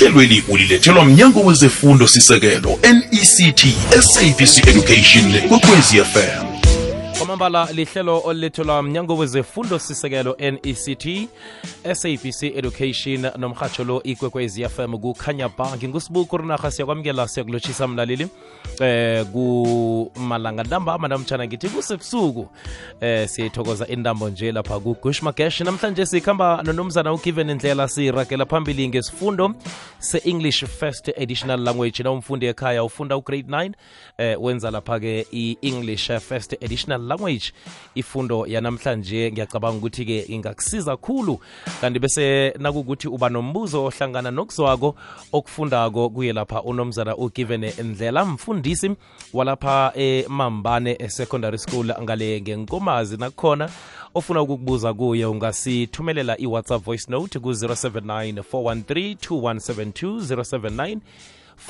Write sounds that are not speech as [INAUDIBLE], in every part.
ihlelweli ulilethelwa mnyango wezefundo sisekelo nect sabc education kwekwezi fm kwamambala lihlelo olilethelwa mnyango wezefundo sisekelo nect sabc education nomhatsho lo ikwekwezi fm kukhanya ba ngingusibuku rinarha siyakwamukela siyakulotshisa mlaleli. Eh kumalanga ntambama namtshana ngithi kusebusuku. Eh siyayithokoza intambo nje lapha kugush magesh. Namhlanje sikhamba nonomzana ugiven indlela siragela phambili ngesifundo se-english first additional language. Na umfundi ekhaya ufunda ugrade 9 eh wenza lapha-ke i-english first additional language ifundo yanamhlanje ngiyacabanga ukuthi-ke ingakusiza khulu kanti bese nakukuthi uba nombuzo ohlangana nokuzwako okufundako kuye lapha unomzana ugiven ndlela mfundisi walapha emambane secondary school ngale ngenkomazi. Nakukhona ofuna ukukubuza kuye ungasithumelela i-whatsapp voice note ku-079 413 2172 079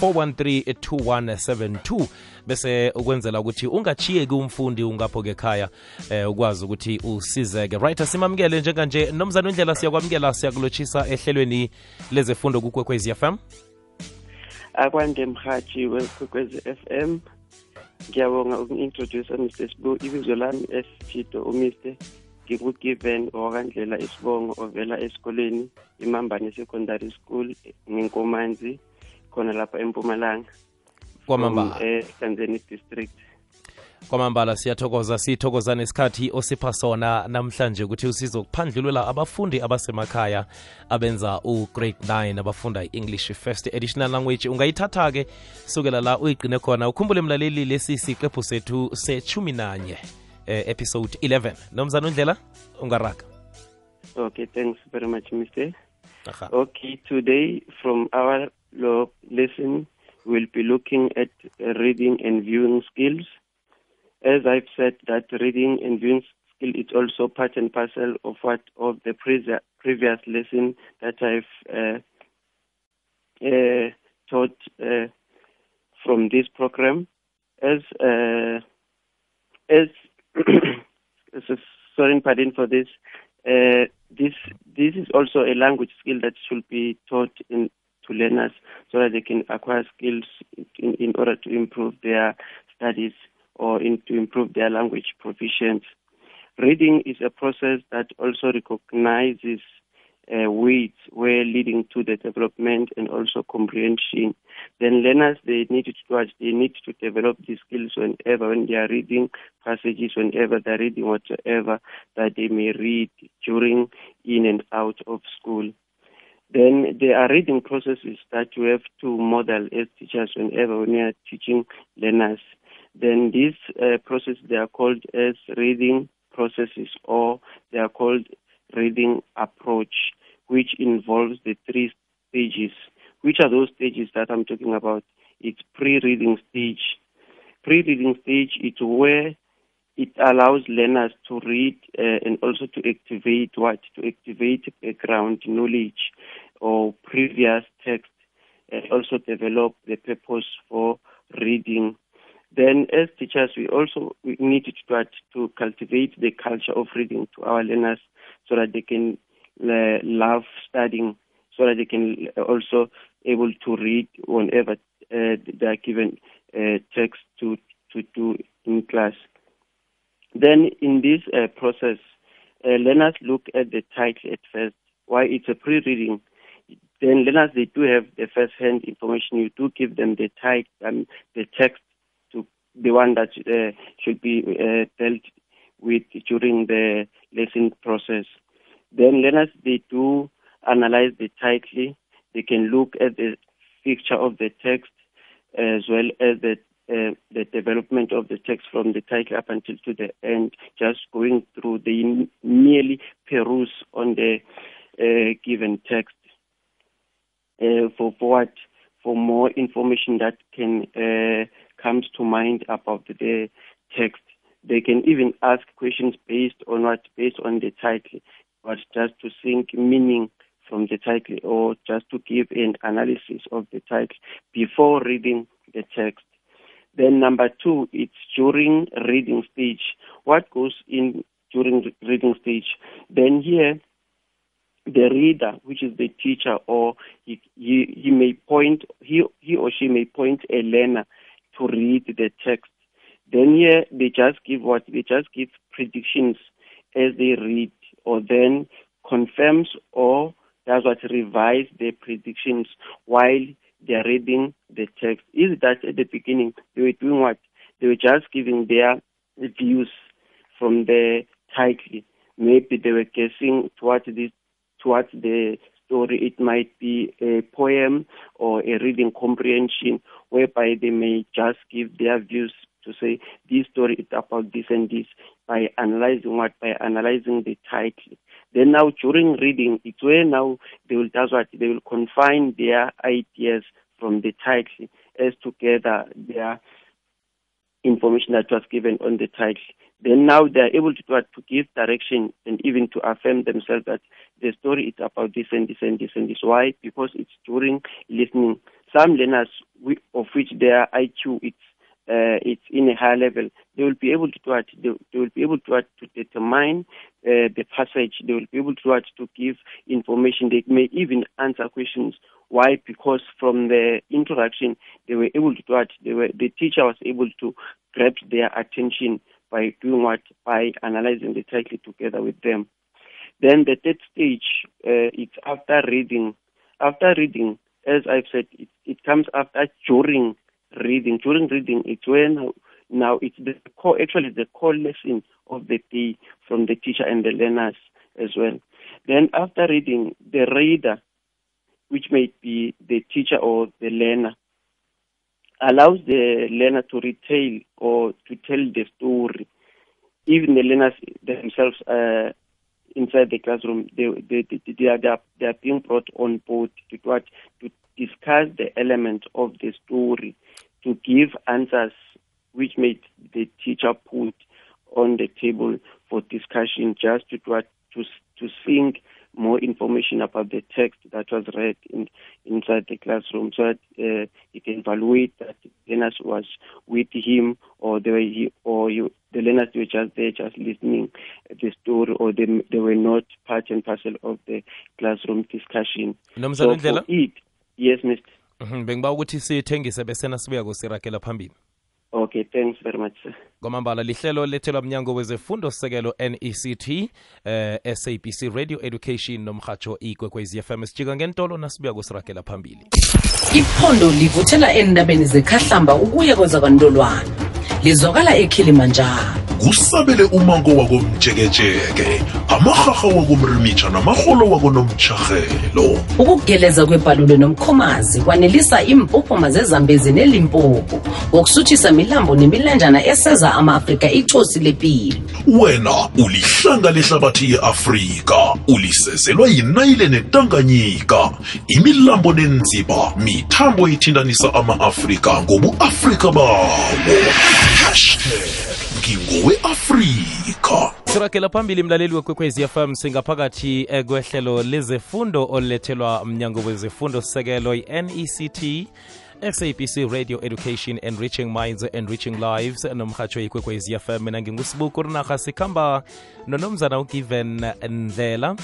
413-2172 bese ukwenzela ukuthi ungachiyeki umfundi ungapho-ke ekhaya eh, ukwazi ukuthi usizeke. Right asimamukele njenganje. Nomzana wendlela siyakwamukela siyakulotshisa ehlelweni lezefundo kukwekwezi fm akwande mhathi wekwekwezi FM ngiyabonga ukungintroduce Mr Sibu ibizo lami esithito umiste ngikugiven owakandlela isibongo ovela esikoleni imambane secondary school nginkomanzi khona lapha empumalanga. Kwamambala. Etanzania district. Kwamambala siyathokoza sithokoza nesikhathi osipha sona namhlanje ukuthi usizokuphandlulela abafundi abasemakhaya abenza ugrade 9 abafunda i-english first additional language. Ungayithatha-ke sukela la uyigqine khona. Ukhumbule mlaleli lesi siqephu sethu sechumi nanye eh, episode 11 nomzana undlela ungaraga okay thanks very much mr Aha. okay today from our lesson we'll be looking at reading and viewing skills as I've said, that reading and viewing skill is also part and parcel of what of the previous previous lesson that I've uh, uh, taught uh, from this program. As uh, as [COUGHS] so- sorry, pardon for this. Uh, this this is also a language skill that should be taught in to learners so that they can acquire skills in, in order to improve their studies or in, to improve their language proficiency. Reading is a process that also recognizes uh, where leading to the development and also comprehension. Then learners they need to they need to develop these skills whenever when they are reading passages, whenever they're reading whatsoever that they may read during in and out of school. Then there are reading processes that you have to model as teachers whenever when you are teaching learners. Then these uh, processes they are called as reading processes or they are called reading approach, which involves the three stages. Which are those stages that I'm talking about? It's pre-reading stage. Pre-reading stage is where it allows learners to read uh, and also to activate what? To activate background knowledge or previous text and also develop the purpose for reading. Then as teachers, we also we need to start to cultivate the culture of reading to our learners so that they can uh, love studying, so that they can also able to read whenever uh, they are given uh, text to, to do in class. Then in this uh, process, uh, learners look at the title at first. Why it's a pre-reading. Then learners they do have the first-hand information. You do give them the title, and the text to the one that uh, should be uh, dealt with during the lesson process. Then learners they do analyze the title. They can look at the picture of the text as well as the uh, the development of the text from the title up until to the end, just going through the merely peruse on the uh, given text uh, for, what for more information that can uh, comes to mind about the text. They can even ask questions based on what based on the title, but just to think meaning from the title or just to give an analysis of the title before reading the text. Then number two, it's during reading stage. What goes in during reading stage? Then here, the reader, which is the teacher, or he, he, he may point, he, he or she may point a learner to read the text. Then here they just give what? They just give predictions as they read, or then confirms or does what revise their predictions while they are reading the text. Is that at the beginning they were doing what? They were just giving their views from the title. Maybe they were guessing towards this towards the story. It might be a poem or a reading comprehension whereby they may just give their views to say this story is about this and this by analyzing what by analyzing the title. Then now during reading, it's where now they will does what they will confine their ideas from the title as together their information that was given on the title. Then now they are able to, to give direction and even to affirm themselves that the story is about this and this and this and this. Why? Because it's during listening. Some learners, of which their IQ it's uh, it's in a high level, they will be able to do it. They, will be able to, to determine uh, the passage. They will be able to, to give information. They may even answer questions. Why? Because from the introduction, they were able to it. They were, the teacher was able to grab their attention by doing what? By analyzing the title together with them. Then the third stage, uh, it's after reading. After reading, as I've said, it, it comes after during reading. During reading, it's when now it's the core, actually the core lesson of the day from the teacher and the learners as well. Then after reading, the reader, which may be the teacher or the learner, allows the learner to retell or to tell the story. Even the learners themselves uh, inside the classroom, they, they, they, they, are, they are being brought on board to, to discuss the element of the story, to give answers which made the teacher put on the table for discussion just to, to, to think more information about the text that was read in, inside the classroom so that uh, he can evaluate that the learners was with him or they were he, or you, the learners were just there just listening the story or they, they were not part and parcel of the classroom discussion. so for it, yes, Mr. bengiba ukuthi sithengise bese nasibuya kusiragela phambili. Okay, thanks very much sir. kwamambala lihlelo lethelwa mnyango wezefundo sekelo NECT eh, SABC Radio Education nomhatsho ikwekwez FM sijika ngentolo nasibuya kusiragela phambili. Iphondo livuthela endabeni zekhahlamba ukuya kwezakantolwana lizwakala ekilimanjaro. Kusabele umango wakomjekejeke amahaha wakomrimitsha namarholo wakonomtshahelo ukugeleza kwebhalule nomkhomazi kwanelisa impophoma zezambezi nelimpopo. Ngokusuthisa milambo nemilanjana eseza ama-afrika icosi lepilo. Wena ulihlanga lehlabathi ye-afrika ulisezelwa yinayile netanganyika. Imilambo nenziba mithambo ithindanisa ama-afrika ngobuafrika bawo hashtag ngingowe-afrika sirakela phambili mlaleli wekwekwezi fm singaphakathi eh, kwehlelo lezefundo olulethelwa mnyango wezefundo sekelo i-nect sabc radio education enriching minds enriching lives nomhatsho ikwekwezi fm mina ngingusibuku rinarha sikhamba nonomzana ugiven ndlela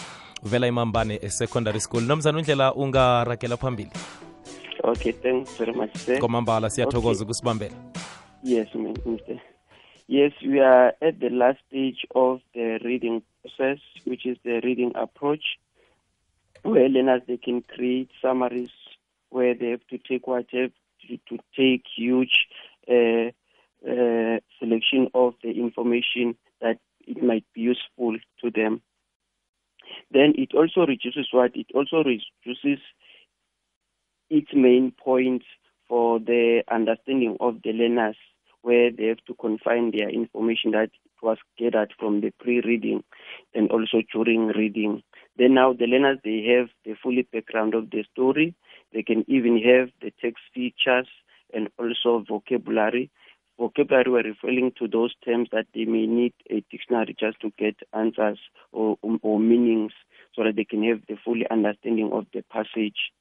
vela imambane secondary school. Nomzana undlela ungaragela phambili. Okay, thanks very much sir. komambala siyathokoza Okay. ukusibambela Yes. Mr. Yes, we are at the last stage of the reading process, which is the reading approach, where learners they can create summaries where they have to take whatever to, to take huge uh, uh, selection of the information that it might be useful to them. Then it also reduces what it also reduces its main points for the understanding of the learners where they have to confine their information that was gathered from the pre-reading and also during reading. Then now the learners, they have the full background of the story. They can even have the text features and also vocabulary. Vocabulary we're referring to those terms that they may need a dictionary just to get answers or, or meanings so that they can have the full understanding of the passage.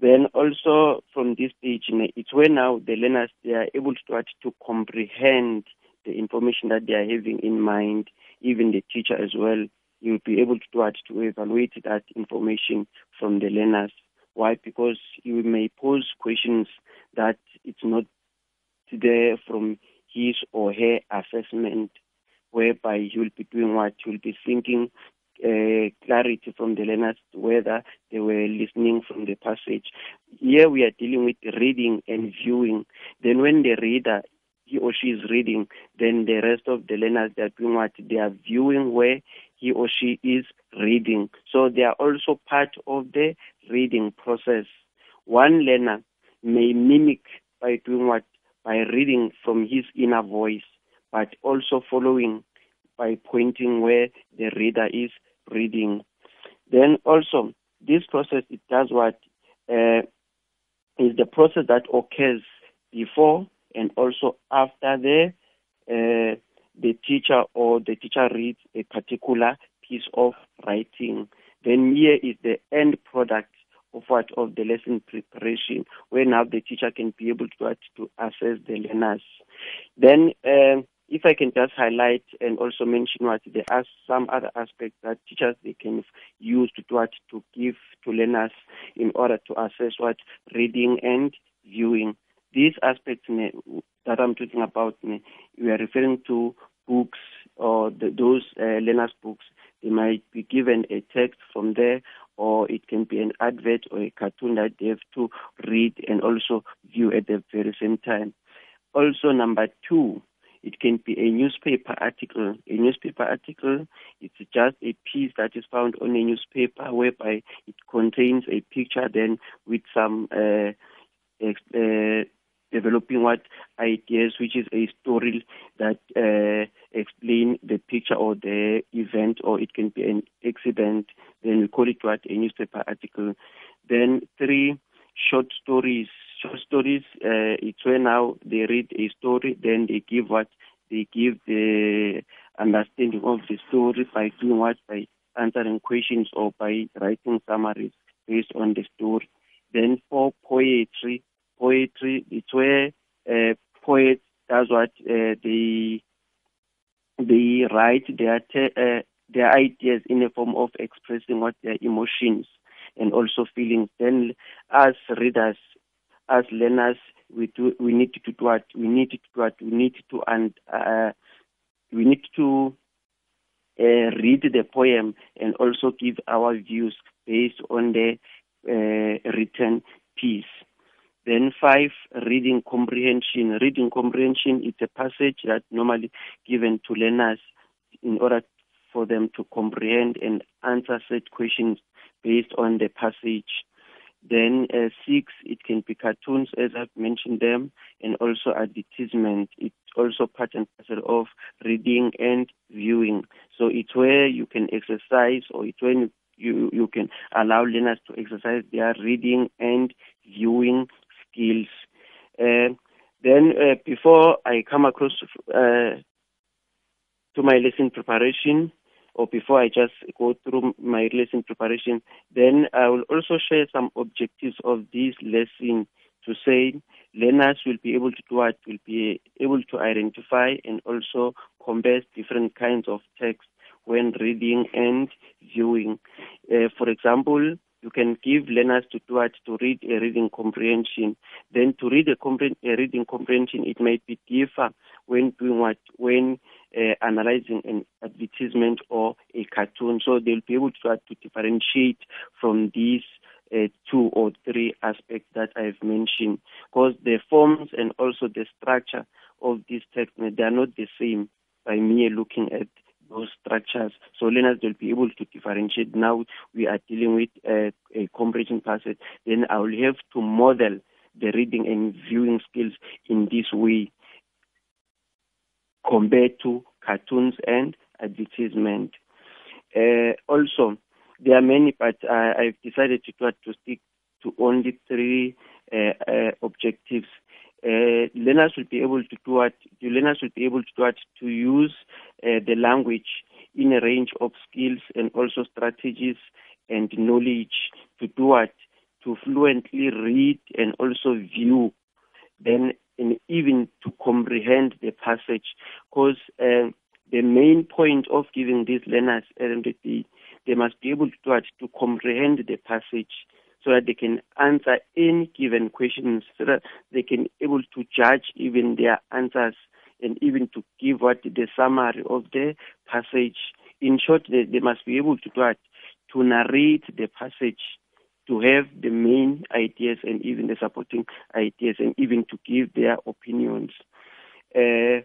Then also from this know, it's where now the learners they are able to start to comprehend the information that they are having in mind, even the teacher as well. will be able to what to evaluate that information from the learners. Why? Because you may pose questions that it's not there from his or her assessment, whereby you'll be doing what? You'll be thinking uh, clarity from the learners whether they were listening from the passage. Here we are dealing with reading and viewing. Then when the reader he or she is reading, then the rest of the learners they are doing what? They are viewing where he or she is reading. So they are also part of the reading process. One learner may mimic by doing what? By reading from his inner voice, but also following by pointing where the reader is reading. Then also, this process, it does what? Uh, is the process that occurs before and also after the uh, the teacher or the teacher reads a particular piece of writing. Then here is the end product of what of the lesson preparation, where now the teacher can be able to to assess the learners. Then uh, if I can just highlight and also mention what there are some other aspects that teachers they can use to what to give to learners in order to assess what reading and viewing. These aspects that I'm talking about, we are referring to books or the, those uh, learners' books. They might be given a text from there, or it can be an advert or a cartoon that they have to read and also view at the very same time. Also, number two, it can be a newspaper article. A newspaper article, it's just a piece that is found on a newspaper whereby it contains a picture then with some uh, uh, developing what ideas, which is a story that uh, explain the picture or the event, or it can be an accident. Then we call it what a newspaper article. Then three short stories. Short stories. Uh, it's where now they read a story, then they give what they give the understanding of the story by doing what by answering questions or by writing summaries based on the story. Then for poetry, poetry. It's where uh, poets does what uh, they they write their te- uh, their ideas in a form of expressing what their emotions and also feelings. Then, as readers, as learners, we do we need to do what we need to do what we need to and uh, we need to uh, read the poem and also give our views based on the uh, written piece. Then five, reading comprehension. Reading comprehension is a passage that normally given to learners in order for them to comprehend and answer set questions based on the passage. Then uh, six, it can be cartoons, as I've mentioned them, and also advertisement. It's also part and parcel of reading and viewing. So it's where you can exercise, or it's when you you can allow learners to exercise their reading and viewing skills. Uh, then, uh, before I come across uh, to my lesson preparation, or before I just go through my lesson preparation, then I will also share some objectives of this lesson to say learners will be able to do what will be able to identify and also compare different kinds of text when reading and viewing. Uh, for example, you can give learners to do it to read a reading comprehension. Then to read a, compre- a reading comprehension, it might be differ when doing what when uh, analyzing an advertisement or a cartoon. So they'll be able to, uh, to differentiate from these uh, two or three aspects that I've mentioned, because the forms and also the structure of these text they are not the same by me looking at those structures. So learners will be able to differentiate. Now we are dealing with a, a comprehension passage. Then I will have to model the reading and viewing skills in this way compared to cartoons and advertisement. Uh, also, there are many, but uh, I've decided to try to stick to only three uh, uh objectives uh, learners will be able to do what the learners will be able to do what to use uh, the language in a range of skills and also strategies and knowledge to do what to fluently read and also view then and even to comprehend the passage because uh, the main point of giving these learners and they must be able to, to comprehend the passage so that they can answer any given questions, so that they can able to judge even their answers and even to give what the summary of the passage. In short, they, they must be able to do what, to narrate the passage, to have the main ideas and even the supporting ideas, and even to give their opinions. Uh,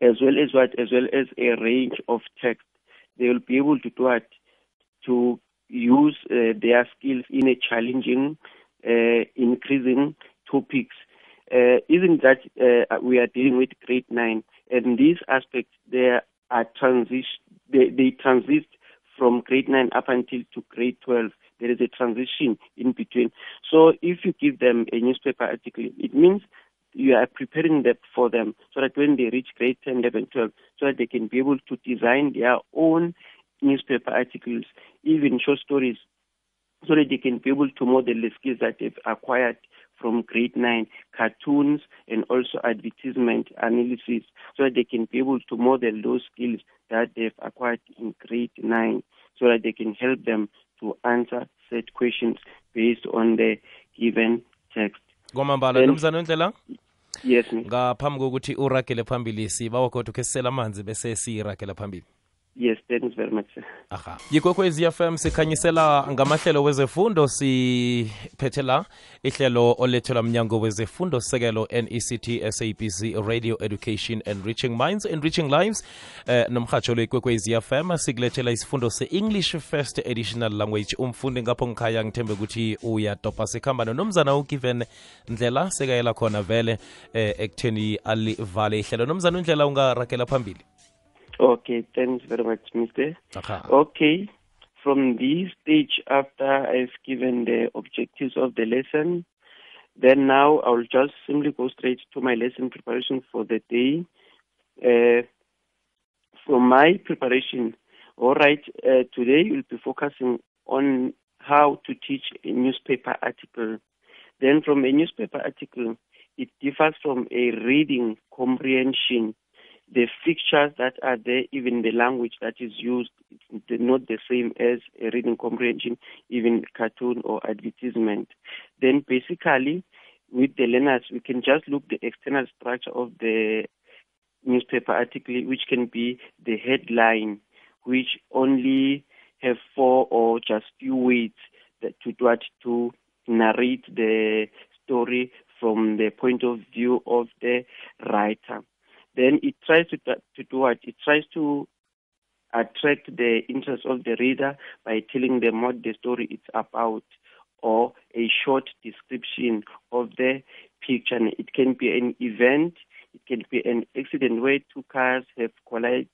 as well as what, as well as a range of text, they will be able to do what, to use uh, their skills in a challenging, uh, increasing topics. Uh, isn't that uh, we are dealing with grade nine, and these aspects they are transition, they, they transit from grade nine up until to grade twelve. There is a transition in between. So if you give them a newspaper article, it means you are preparing them for them so that when they reach grade 10, 11, 12, so that they can be able to design their own newspaper articles, even short stories, so that they can be able to model the skills that they've acquired from grade 9, cartoons and also advertisement analysis, so that they can be able to model those skills that they've acquired in grade 9, so that they can help them to answer set questions based on the given text. kwamambala nomzana wendlela Yes, ngaphambi kokuthi uragele phambili sibawa kodwa khe sisela amanzi bese siyiragela phambili Yes, thanks very much, aha. Yikwekwezi fm sikhanyisela ngamahlelo wezefundo siphethe la ihlelo olethelwa mnyango wezefundo sekelo nect sabc radio education and reaching minds and reaching lives. Eh, nomhatsho lo ikwekwezi fm sikulethela isifundo se-english first additional language. Umfundi ngapho ngikhaya ngithembe ukuthi uyadopa sikhamba nonomzana ugiven ndlela sekayela khona vele eh, ekutheni alivale ihlelo. Nomzana undlela ungaragela phambili Okay, thanks very much, Mr. aha Okay, from this stage, after I've given the objectives of the lesson, then now I'll just simply go straight to my lesson preparation for the day. Uh, from my preparation, all right, uh, today we'll be focusing on how to teach a newspaper article. Then, from a newspaper article, it differs from a reading comprehension the fixtures that are there, even the language that is used, it's not the same as a reading comprehension, even cartoon or advertisement. Then basically, with the learners, we can just look the external structure of the newspaper article, which can be the headline, which only have four or just few words to what to narrate the story from the point of view of the writer then it tries to to do what? It tries to attract the interest of the reader by telling them what the story is about or a short description of the picture. And it can be an event it can be an accident where two cars have collided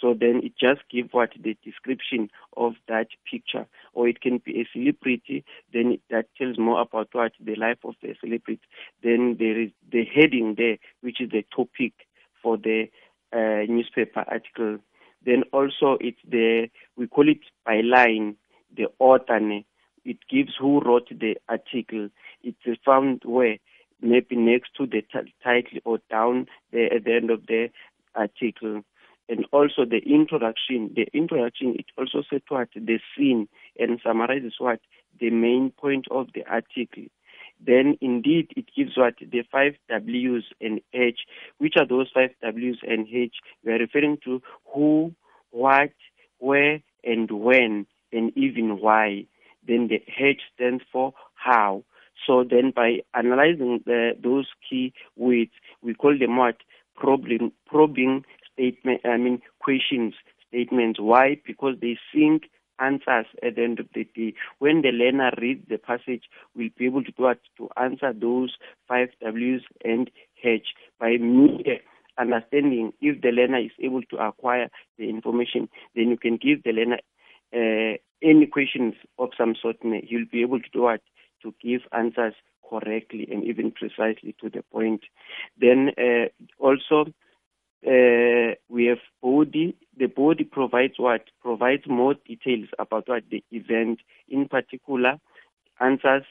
so then it just give what the description of that picture. Or it can be a celebrity then that tells more about what the life of the celebrity. Then there is the heading there which is the topic for the uh, newspaper article. Then also it's the we call it by line the author it gives who wrote the article. It's found where maybe next to the t- title or down there at the end of the article and also the introduction. The introduction it also said what the scene and summarizes what the main point of the article. Then indeed it gives what the five W's and H. Which are those five W's and H? We are referring to who, what, where, and when, and even why. Then the H stands for how. So then by analyzing the, those key words, we call them what? Probing, probing statement, I mean, questions, statements. Why? Because they sink answers at the end of the day. When the learner reads the passage, we'll be able to? To answer those five W's and H by mere understanding. If the learner is able to acquire the information, then you can give the learner uh, any questions of some sort. He'll be able to do what? To give answers correctly and even precisely to the point. Then uh, also uh, we have body. The body provides what? Provides more details about what the event, in particular, answers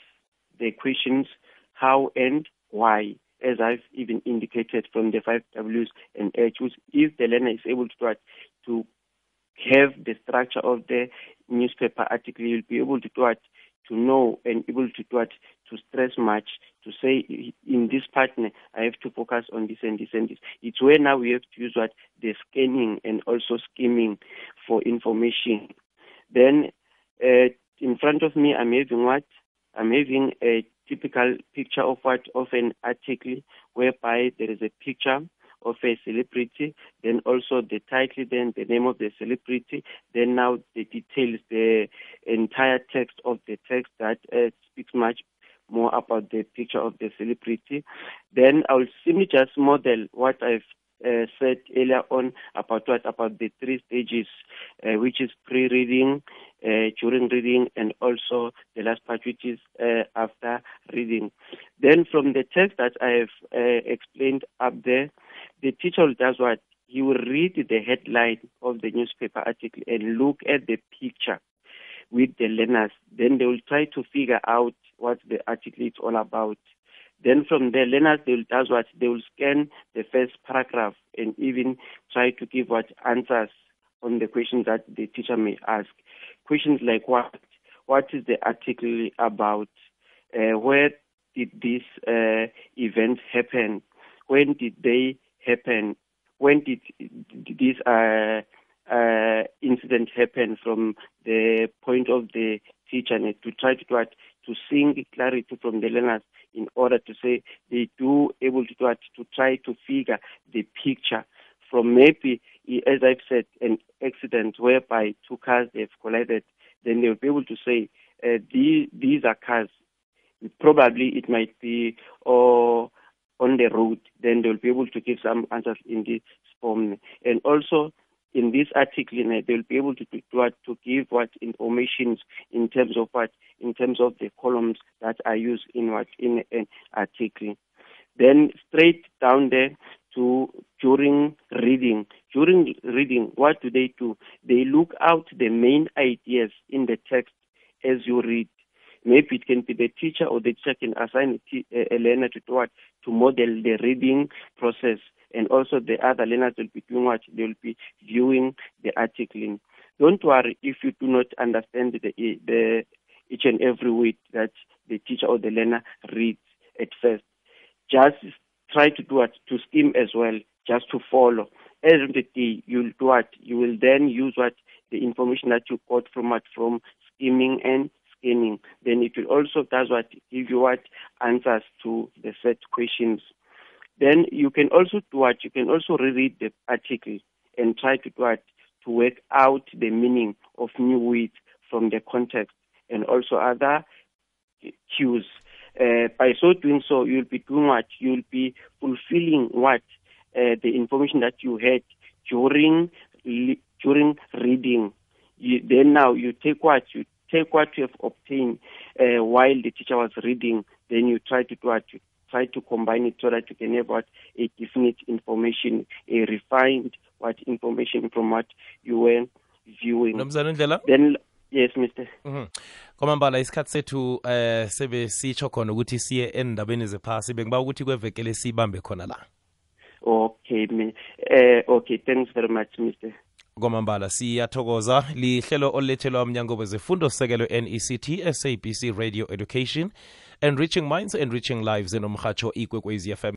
the questions how and why. as I've even indicated from the five W's and H's. If the learner is able to do it, to have the structure of the newspaper article, you'll be able to do it to know and able to it to stress much to say in this partner I have to focus on this and this and this. It's where now we have to use what the scanning and also skimming for information. Then uh, in front of me I'm having what I'm having a typical picture of what of an article whereby there is a picture of a celebrity, then also the title, then the name of the celebrity, then now the details, the entire text of the text that uh, speaks much more about the picture of the celebrity. Then I'll simply just model what I've uh, said earlier on about what about the three stages, uh, which is pre-reading, uh, during reading, and also the last part, which is uh, after reading. Then from the text that I have uh, explained up there, the teacher does what he will read the headline of the newspaper article and look at the picture with the learners. Then they will try to figure out what the article is all about. Then from there, learners they will does what they will scan the first paragraph and even try to give what answers on the questions that the teacher may ask. Questions like what what is the article about? Uh, where did this uh, event happen? When did they happen? When did this uh, uh, incident happen from the point of the teacher to try to what, to sing clarity from the learners in order to say they do able to to try to figure the picture from maybe, as I've said, an accident whereby two cars they've collided, then they'll be able to say uh, these, these are cars. Probably it might be or on the road, then they'll be able to give some answers in this form. And also, in this article, eh, they'll be able to to, to give what information in terms of what, in terms of the columns that are used in what in an article. Then straight down there to during reading. During reading, what do they do? They look out the main ideas in the text as you read. Maybe it can be the teacher or the teacher can assign a, learner to do what? To model the reading process. And also the other learners will be doing what? They will be viewing the article. Don't worry if you do not understand the, the each and every word that the teacher or the learner reads at first. Just try to do what? To skim as well, just to follow. The day, you'll do what? You will then use what? The information that you got from what? From skimming and scanning. Then it will also does what? Give you what? Answers to the set questions. Then you can also do what? You can also reread the article and try to do what? To work out the meaning of new words from the context and also other cues. Uh, by so doing so, you'll be doing what? You'll be fulfilling what? Uh, the information that you had during during reading. You, then now you take what? You take what you have obtained uh, while the teacher was reading, then you try to do what? You try to combine it so that you can have what? A definite information, a refined what information from what you were viewing. Then, yes, Mr. Mhm. kwamambala isikhathi sethu eh sebe sitsho khona ukuthi siye endabeni zephasi bengiba ukuthi kwevekele sibambe khona la Okay, me, uh, okay, thanks very much, Mr. kwamambala siyathokoza. Lihlelo olulethelwa umnyango wezefundo sekelo nect sabc radio education enriching minds enriching lives enomhatsho ikwekwezi fm